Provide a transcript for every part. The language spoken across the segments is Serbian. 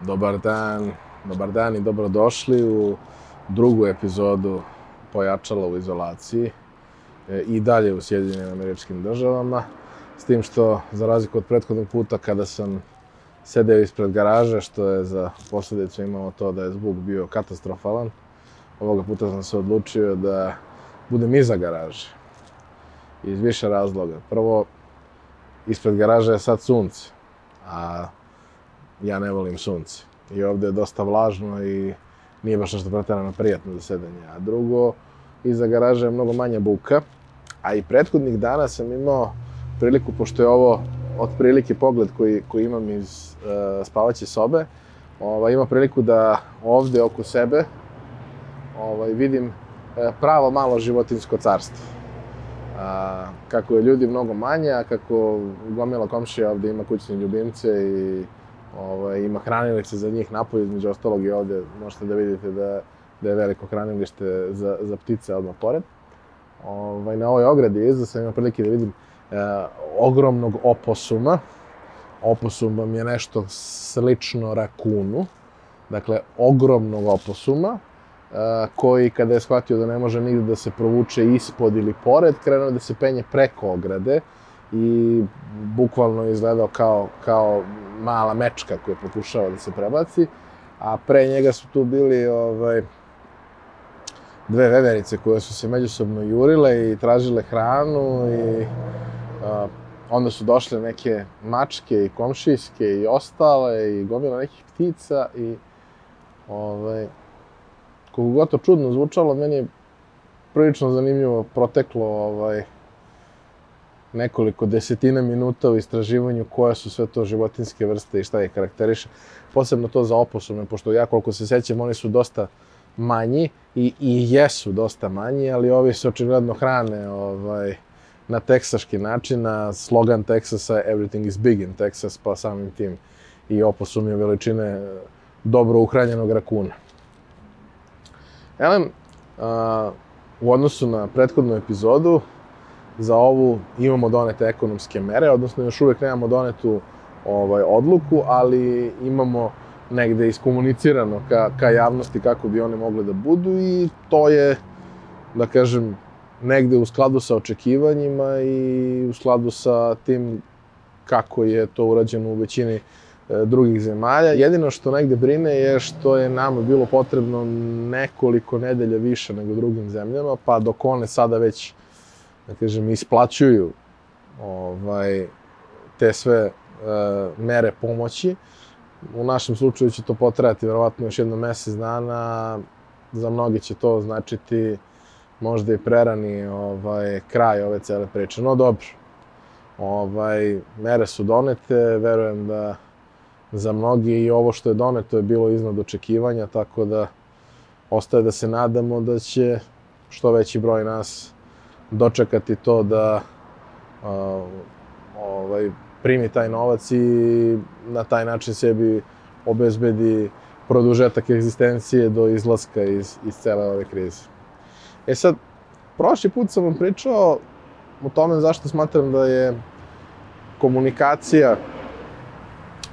Dobar dan, dobar dan i dobrodošli u drugu epizodu Pojačala u izolaciji e, i dalje u Sjedinjenim američkim državama, s tim što, za razliku od prethodnog puta kada sam sedeo ispred garaže, što je za posledicu imalo to da je zvuk bio katastrofalan, ovoga puta sam se odlučio da budem iza garaže. Iz više razloga. Prvo, ispred garaže je sad sunce, a ja ne volim sunce. I ovde je dosta vlažno i nije baš nešto pretarano prijatno za sedenje. A drugo, iza garaže je mnogo manja buka, a i prethodnih dana sam imao priliku, pošto je ovo otprilike pogled koji, koji imam iz uh, spavaće sobe, ovaj, ima priliku da ovde oko sebe ovaj, vidim uh, pravo malo životinsko carstvo. A, kako je ljudi mnogo manje, a kako gomila komšija ovde ima kućne ljubimce i ima hranilište za njih napolje, između ostalog i ovde možete da vidite da, da je veliko hranilište za, za ptice odmah pored. Ovaj, na ovoj ogradi iza sam imao prilike da vidim e, ogromnog oposuma. Oposum vam je nešto slično rakunu. Dakle, ogromnog oposuma, e, koji kada je shvatio da ne može nigde da se provuče ispod ili pored, krenuo da se penje preko ograde i bukvalno izgledao kao, kao mala mečka koja pokušava da se prebaci, a pre njega su tu bili ovaj, dve veverice koje su se međusobno jurile i tražile hranu i a, onda su došle neke mačke i komšijske i ostale i gomila nekih ptica i ovaj, kogu god to čudno zvučalo, meni je prilično zanimljivo proteklo ovaj, nekoliko desetina minuta u istraživanju koje su sve to životinske vrste i šta je karakteriše. Posebno to za oposume, pošto ja koliko se sećam, oni su dosta manji i, i jesu dosta manji, ali ovi se očigledno hrane ovaj, na teksaški način, na slogan Teksasa Everything is big in Texas, pa samim tim i oposum je veličine dobro uhranjenog rakuna. Elem, a, u odnosu na prethodnu epizodu, za ovu imamo donete ekonomske mere, odnosno još uvek nemamo donetu ovaj, odluku, ali imamo negde iskomunicirano ka, ka javnosti kako bi one mogle da budu i to je, da kažem, negde u skladu sa očekivanjima i u skladu sa tim kako je to urađeno u većini e, drugih zemalja. Jedino što negde brine je što je nama bilo potrebno nekoliko nedelja više nego drugim zemljama, pa dok one sada već da kažem, isplaćuju ovaj, te sve uh, mere pomoći. U našem slučaju će to potrajati verovatno još jedno mesec dana, za mnogi će to značiti možda i prerani ovaj, kraj ove cele priče. No dobro, ovaj, mere su donete, verujem da za mnogi i ovo što je doneto je bilo iznad očekivanja, tako da ostaje da se nadamo da će što veći broj nas dočekati to da uh, ovaj, primi taj novac i na taj način sebi obezbedi produžetak egzistencije do izlaska iz, iz cele ove krize. E sad, prošli put sam vam pričao o tome zašto smatram da je komunikacija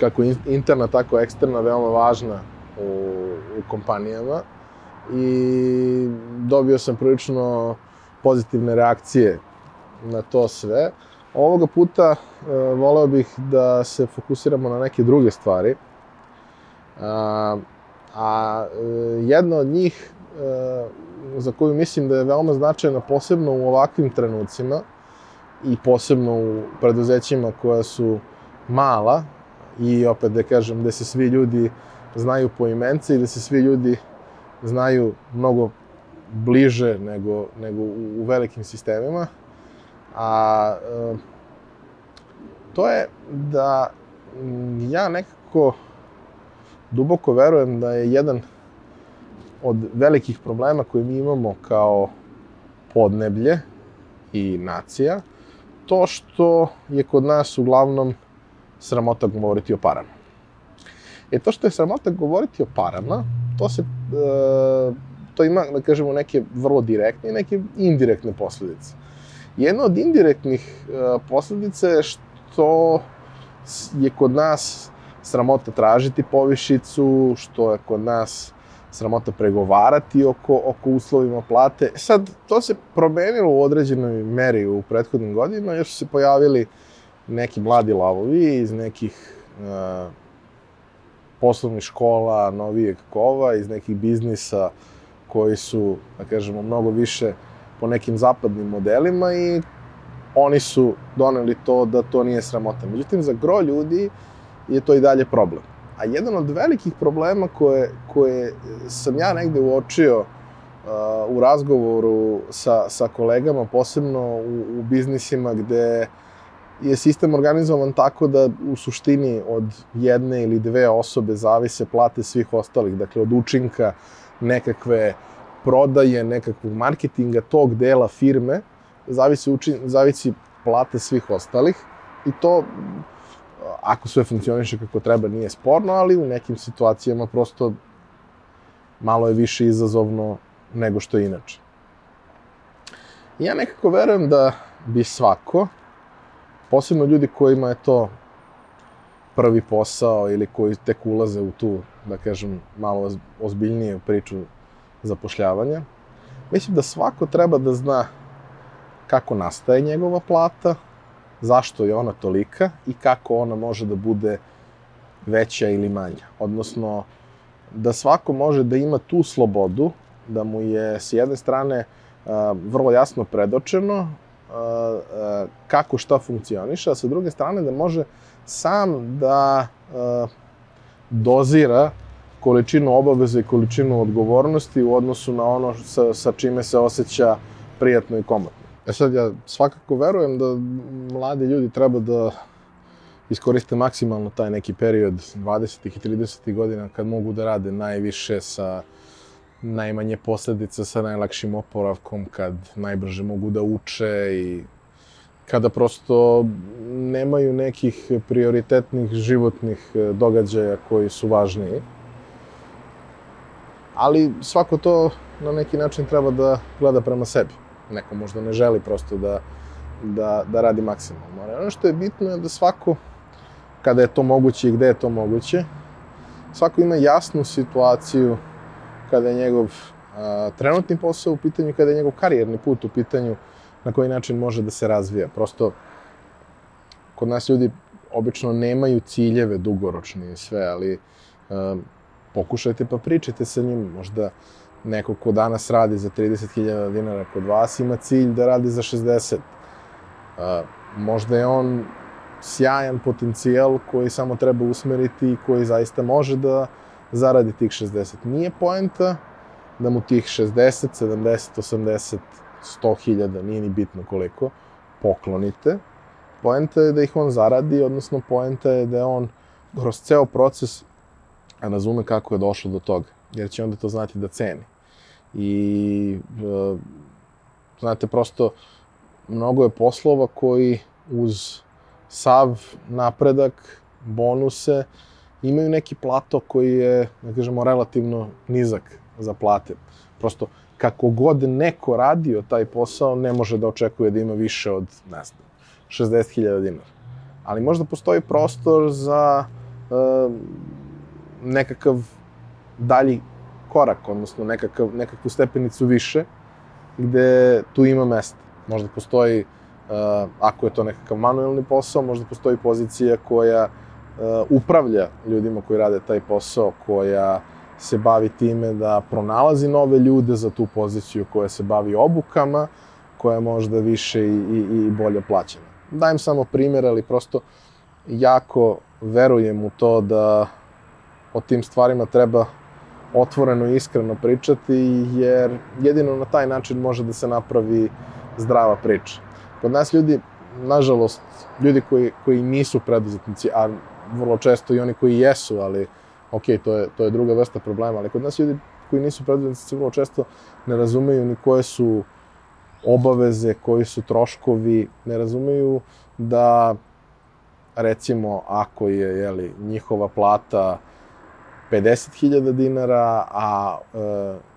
kako interna, tako eksterna, veoma važna u, u kompanijama i dobio sam prilično pozitivne reakcije na to sve. Ovoga puta e, voleo bih da se fokusiramo na neke druge stvari. A, a e, jedna od njih e, za koju mislim da je veoma značajna posebno u ovakvim trenucima i posebno u preduzećima koja su mala i opet da kažem da se svi ljudi znaju po imence i da se svi ljudi znaju mnogo bliže nego, nego u, u velikim sistemima. A e, to je da ja nekako duboko verujem da je jedan od velikih problema koje mi imamo kao podneblje i nacija, to što je kod nas uglavnom sramota govoriti o parama. E to što je sramota govoriti o parama, to se e, to ima, da kažemo, neke vrlo direktne i neke indirektne posledice. Jedna od indirektnih uh, posledica je što je kod nas sramota tražiti povišicu, što je kod nas sramota pregovarati oko, oko uslovima plate. E sad, to se promenilo u određenoj meri u prethodnim godinama, jer su se pojavili neki mladi lavovi iz nekih uh, poslovnih škola, novijeg kova, iz nekih biznisa koji su, da kažemo, mnogo više po nekim zapadnim modelima i oni su doneli to da to nije sramota. Međutim, za gro ljudi je to i dalje problem. A jedan od velikih problema koje, koje sam ja negde uočio uh, u razgovoru sa, sa kolegama, posebno u, u biznisima gde je sistem organizovan tako da u suštini od jedne ili dve osobe zavise plate svih ostalih, dakle od učinka nekakve prodaje, nekakvog marketinga tog dela firme, zavisi, učin, zavisi plate svih ostalih i to ako sve funkcioniše kako treba nije sporno, ali u nekim situacijama prosto malo je više izazovno nego što je inače. Ja nekako verujem da bi svako, posebno ljudi kojima je to prvi posao ili koji tek ulaze u tu, da kažem, malo ozbiljnije priču zapošljavanja, mislim da svako treba da zna kako nastaje njegova plata, zašto je ona tolika i kako ona može da bude veća ili manja. Odnosno, da svako može da ima tu slobodu, da mu je s jedne strane vrlo jasno predočeno kako šta funkcioniše, a sa druge strane da može sam da dozira količinu obaveza i količinu odgovornosti u odnosu na ono sa, sa čime se osjeća prijatno i komotno. E sad, ja svakako verujem da mladi ljudi treba da iskoriste maksimalno taj neki period 20. i 30. godina kad mogu da rade najviše sa najmanje posledica, sa najlakšim oporavkom, kad najbrže mogu da uče i kada prosto nemaju nekih prioritetnih životnih e, događaja koji su važniji. Ali svako to na neki način treba da gleda prema sebi neko možda ne želi prosto da, da, da radi maksimalno. Ali ono što je bitno je da svako, kada je to moguće i gde je to moguće, svako ima jasnu situaciju kada je njegov a, trenutni posao u pitanju kada je njegov karijerni put u pitanju na koji način može da se razvija. Prosto, kod nas ljudi obično nemaju ciljeve dugoročni i sve, ali a, pokušajte pa pričajte sa njim, možda neko ko danas radi za 30.000 dinara kod vas ima cilj da radi za 60. Uh, možda je on sjajan potencijal koji samo treba usmeriti i koji zaista može da zaradi tih 60. Nije poenta da mu tih 60, 70, 80, 100 hiljada, nije ni bitno koliko, poklonite. Poenta je da ih on zaradi, odnosno poenta je da on kroz ceo proces razume kako je došlo do toga, jer će onda to znati da ceni. I, e, znate, prosto, mnogo je poslova koji uz sav napredak, bonuse, imaju neki plato koji je, da kažemo, relativno nizak za plate. Prosto, kako god neko radio taj posao, ne može da očekuje da ima više od, ne znam, 60.000 dinara. Ali možda postoji prostor za uh, nekakav dalji korak, odnosno nekakav, nekakvu stepenicu više, gde tu ima mesta. Možda postoji, uh, ako je to nekakav manuelni posao, možda postoji pozicija koja uh, upravlja ljudima koji rade taj posao, koja se bavi time da pronalazi nove ljude za tu poziciju, koja se bavi obukama, koja je možda više i, i, i bolje plaćena. Dajem samo primjer, ali prosto jako verujem u to da o tim stvarima treba otvoreno i iskreno pričati, jer jedino na taj način može da se napravi zdrava priča. Kod nas ljudi, nažalost, ljudi koji, koji nisu preduzetnici, a vrlo često i oni koji jesu, ali ok, to je, to je druga vrsta problema, ali kod nas ljudi koji nisu preduzetnici vrlo često ne razumeju ni koje su obaveze, koji su troškovi, ne razumeju da recimo ako je jeli, njihova plata 50.000 dinara, a e,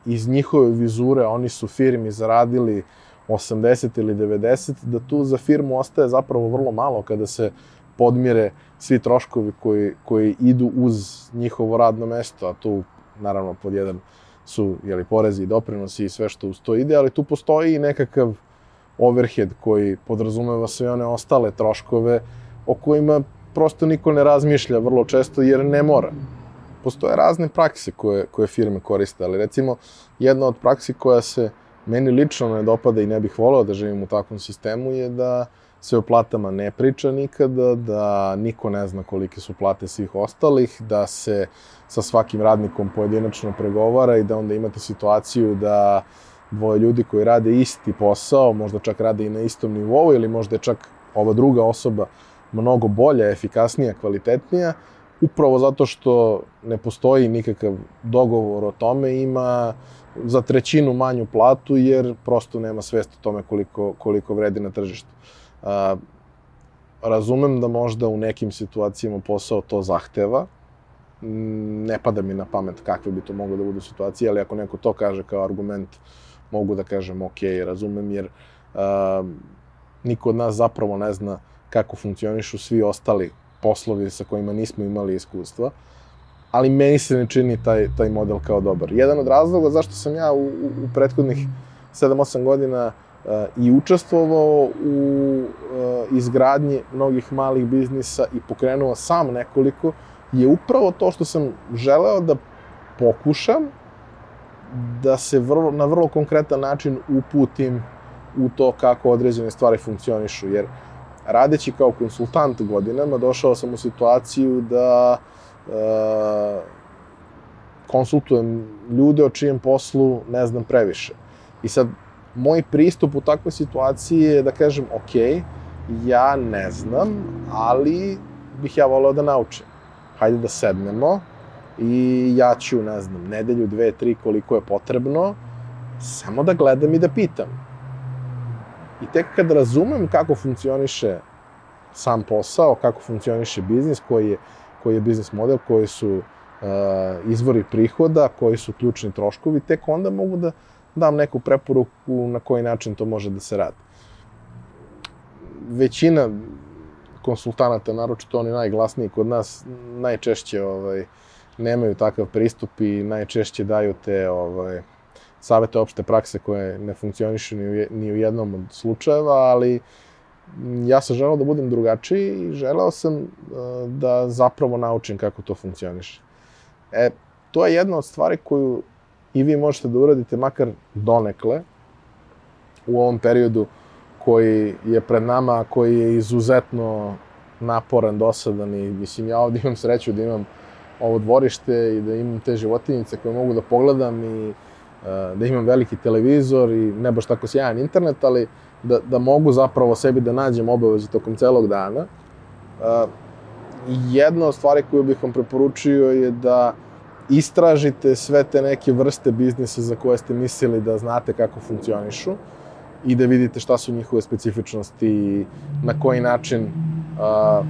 iz njihove vizure oni su firmi zaradili 80 ili 90, da tu za firmu ostaje zapravo vrlo malo kada se podmire svi troškovi koji, koji idu uz njihovo radno mesto, a tu naravno pod jedan su jeli, porezi i doprinosi i sve što uz to ide, ali tu postoji i nekakav overhead koji podrazumeva sve one ostale troškove o kojima prosto niko ne razmišlja vrlo često jer ne mora. Postoje razne prakse koje, koje firme koriste, ali recimo jedna od praksi koja se meni lično ne dopada i ne bih voleo da živim u takvom sistemu je da se o platama ne priča nikada, da niko ne zna kolike su plate svih ostalih, da se sa svakim radnikom pojedinačno pregovara i da onda imate situaciju da dvoje ljudi koji rade isti posao, možda čak rade i na istom nivou ili možda je čak ova druga osoba mnogo bolja, efikasnija, kvalitetnija, upravo zato što ne postoji nikakav dogovor o tome, ima za trećinu manju platu jer prosto nema svest o tome koliko, koliko vredi na tržištu. Razumem da možda u nekim situacijama posao to zahteva, ne pada mi na pamet kakve bi to moglo da budu situacije, ali ako neko to kaže kao argument, mogu da kažem ok, razumem, jer a, niko od nas zapravo ne zna kako funkcionišu svi ostali poslovi sa kojima nismo imali iskustva, ali meni se ne čini taj, taj model kao dobar. Jedan od razloga zašto sam ja u, u, prethodnih 7-8 godina i učestvovao u uh, izgradnji mnogih malih biznisa i pokrenuo sam nekoliko, je upravo to što sam želeo da pokušam da se vrlo, na vrlo konkretan način uputim u to kako određene stvari funkcionišu, jer radeći kao konsultant godinama, došao sam u situaciju da e, konsultujem ljude o čijem poslu ne znam previše. I sad, moj pristup u takvoj situaciji je da kažem, ok, ja ne znam, ali bih ja voleo da naučim. Hajde da sednemo i ja ću, ne znam, nedelju, dve, tri, koliko je potrebno, samo da gledam i da pitam I tek kad razumem kako funkcioniše sam posao, kako funkcioniše biznis, koji je, koji je biznis model, koji su uh, izvori prihoda, koji su ključni troškovi, tek onda mogu da dam neku preporuku na koji način to može da se radi. Većina konsultanata, naročito oni najglasniji kod nas, najčešće ovaj, nemaju takav pristup i najčešće daju te ovaj, savete opšte prakse koje ne funkcionišu ni u, ni u jednom od slučajeva, ali ja sam želeo da budem drugačiji i želeo sam uh, da zapravo naučim kako to funkcioniše. E, to je jedna od stvari koju i vi možete da uradite makar donekle u ovom periodu koji je pred nama, koji je izuzetno naporan, dosadan i mislim ja ovdje imam sreću da imam ovo dvorište i da imam te životinjice koje mogu da pogledam i Eh, da imam veliki televizor i ne baš tako sjajan internet, ali da, da mogu zapravo sebi da nađem obaveze tokom celog dana. Uh, jedna od stvari koju bih vam preporučio je da istražite sve te neke vrste biznisa za koje ste mislili da znate kako funkcionišu i da vidite šta su njihove specifičnosti i na koji način uh,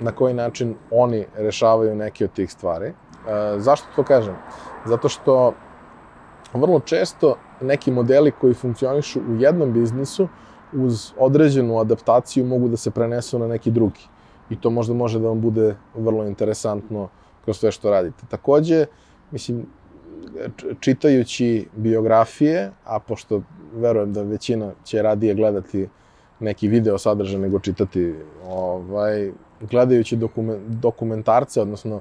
na koji način oni rešavaju neke od tih stvari. Uh, zašto to kažem? Zato što vrlo često neki modeli koji funkcionišu u jednom biznisu uz određenu adaptaciju mogu da se prenesu na neki drugi. I to možda može da vam bude vrlo interesantno kroz sve što radite. Takođe, mislim, čitajući biografije, a pošto verujem da većina će radije gledati neki video sadržaj nego čitati ovaj, gledajući dokumentarce, odnosno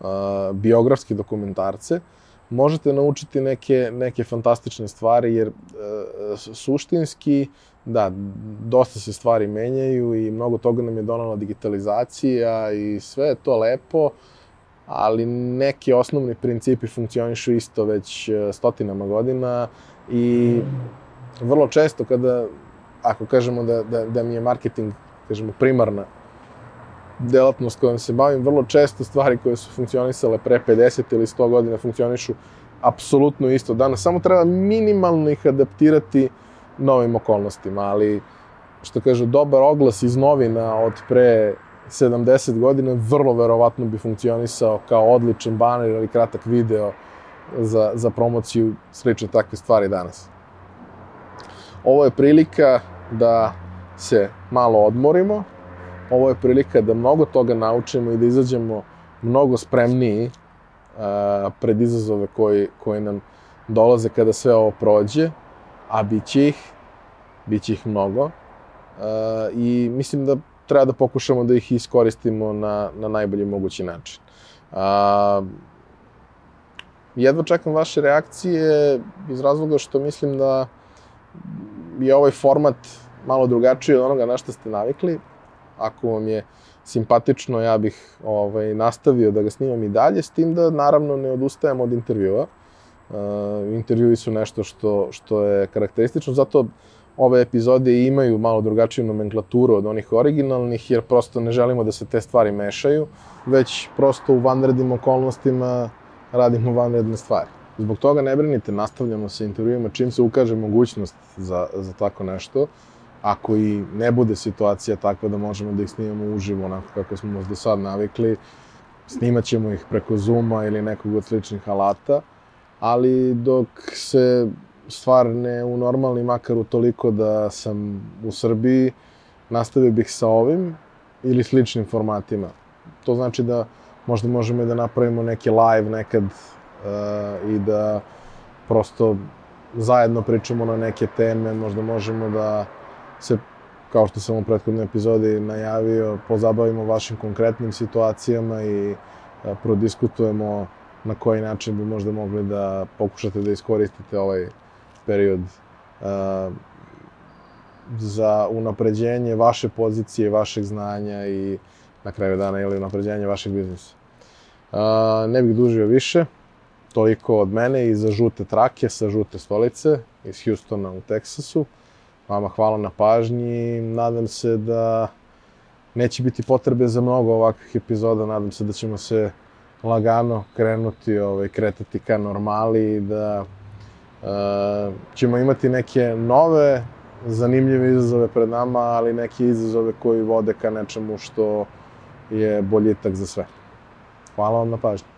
uh, biografske dokumentarce, uh, možete naučiti neke, neke fantastične stvari, jer e, suštinski, da, dosta se stvari menjaju i mnogo toga nam je donala digitalizacija i sve je to lepo, ali neki osnovni principi funkcionišu isto već e, stotinama godina i vrlo često kada, ako kažemo da, da, da mi je marketing, kažemo, primarna delatnost kojom se bavim, vrlo često stvari koje su funkcionisale pre 50 ili 100 godina funkcionišu apsolutno isto danas. Samo treba minimalno ih adaptirati novim okolnostima, ali što kažu, dobar oglas iz novina od pre 70 godina vrlo verovatno bi funkcionisao kao odličan baner ili kratak video za, za promociju slične takve stvari danas. Ovo je prilika da se malo odmorimo, ovo je prilika da mnogo toga naučimo i da izađemo mnogo spremniji a, pred izazove koji, koji nam dolaze kada sve ovo prođe, a bit će ih, bit će ih mnogo. A, I mislim da treba da pokušamo da ih iskoristimo na, na najbolji mogući način. A, jedva čekam vaše reakcije iz razloga što mislim da je ovaj format malo drugačiji od onoga na što ste navikli. Ako vam je simpatično, ja bih ovaj, nastavio da ga snimam i dalje, s tim da naravno ne odustajem od intervjua. Uh, intervjui su nešto što, što je karakteristično, zato ove epizode imaju malo drugačiju nomenklaturu od onih originalnih, jer prosto ne želimo da se te stvari mešaju, već prosto u vanrednim okolnostima radimo vanredne stvari. Zbog toga ne brinite, nastavljamo sa intervjuima čim se ukaže mogućnost za, za tako nešto. Ako i ne bude situacija takva da možemo da ih snimamo uživo, onako kako smo do sad navikli, snimat ćemo ih preko Zuma ili nekog od sličnih alata, ali dok se stvar ne unormalni makar u toliko da sam u Srbiji, nastavio bih sa ovim ili sličnim formatima. To znači da možda možemo da napravimo neki live nekad uh, i da prosto zajedno pričamo na neke teme, možda možemo da se, kao što sam u prethodnoj epizodi najavio, pozabavimo vašim konkretnim situacijama i uh, prodiskutujemo na koji način bi možda mogli da pokušate da iskoristite ovaj period uh, za unapređenje vaše pozicije, vašeg znanja i na kraju dana ili unapređenje vašeg biznisa. Uh, ne bih dužio više, toliko od mene i za žute trake sa žute stolice iz Houstona u Teksasu. Vama hvala na pažnji, nadam se da neće biti potrebe za mnogo ovakvih epizoda, nadam se da ćemo se lagano krenuti, ovaj, kretati ka normali i da ćemo imati neke nove, zanimljive izazove pred nama, ali neke izazove koji vode ka nečemu što je boljitak za sve. Hvala vam na pažnju.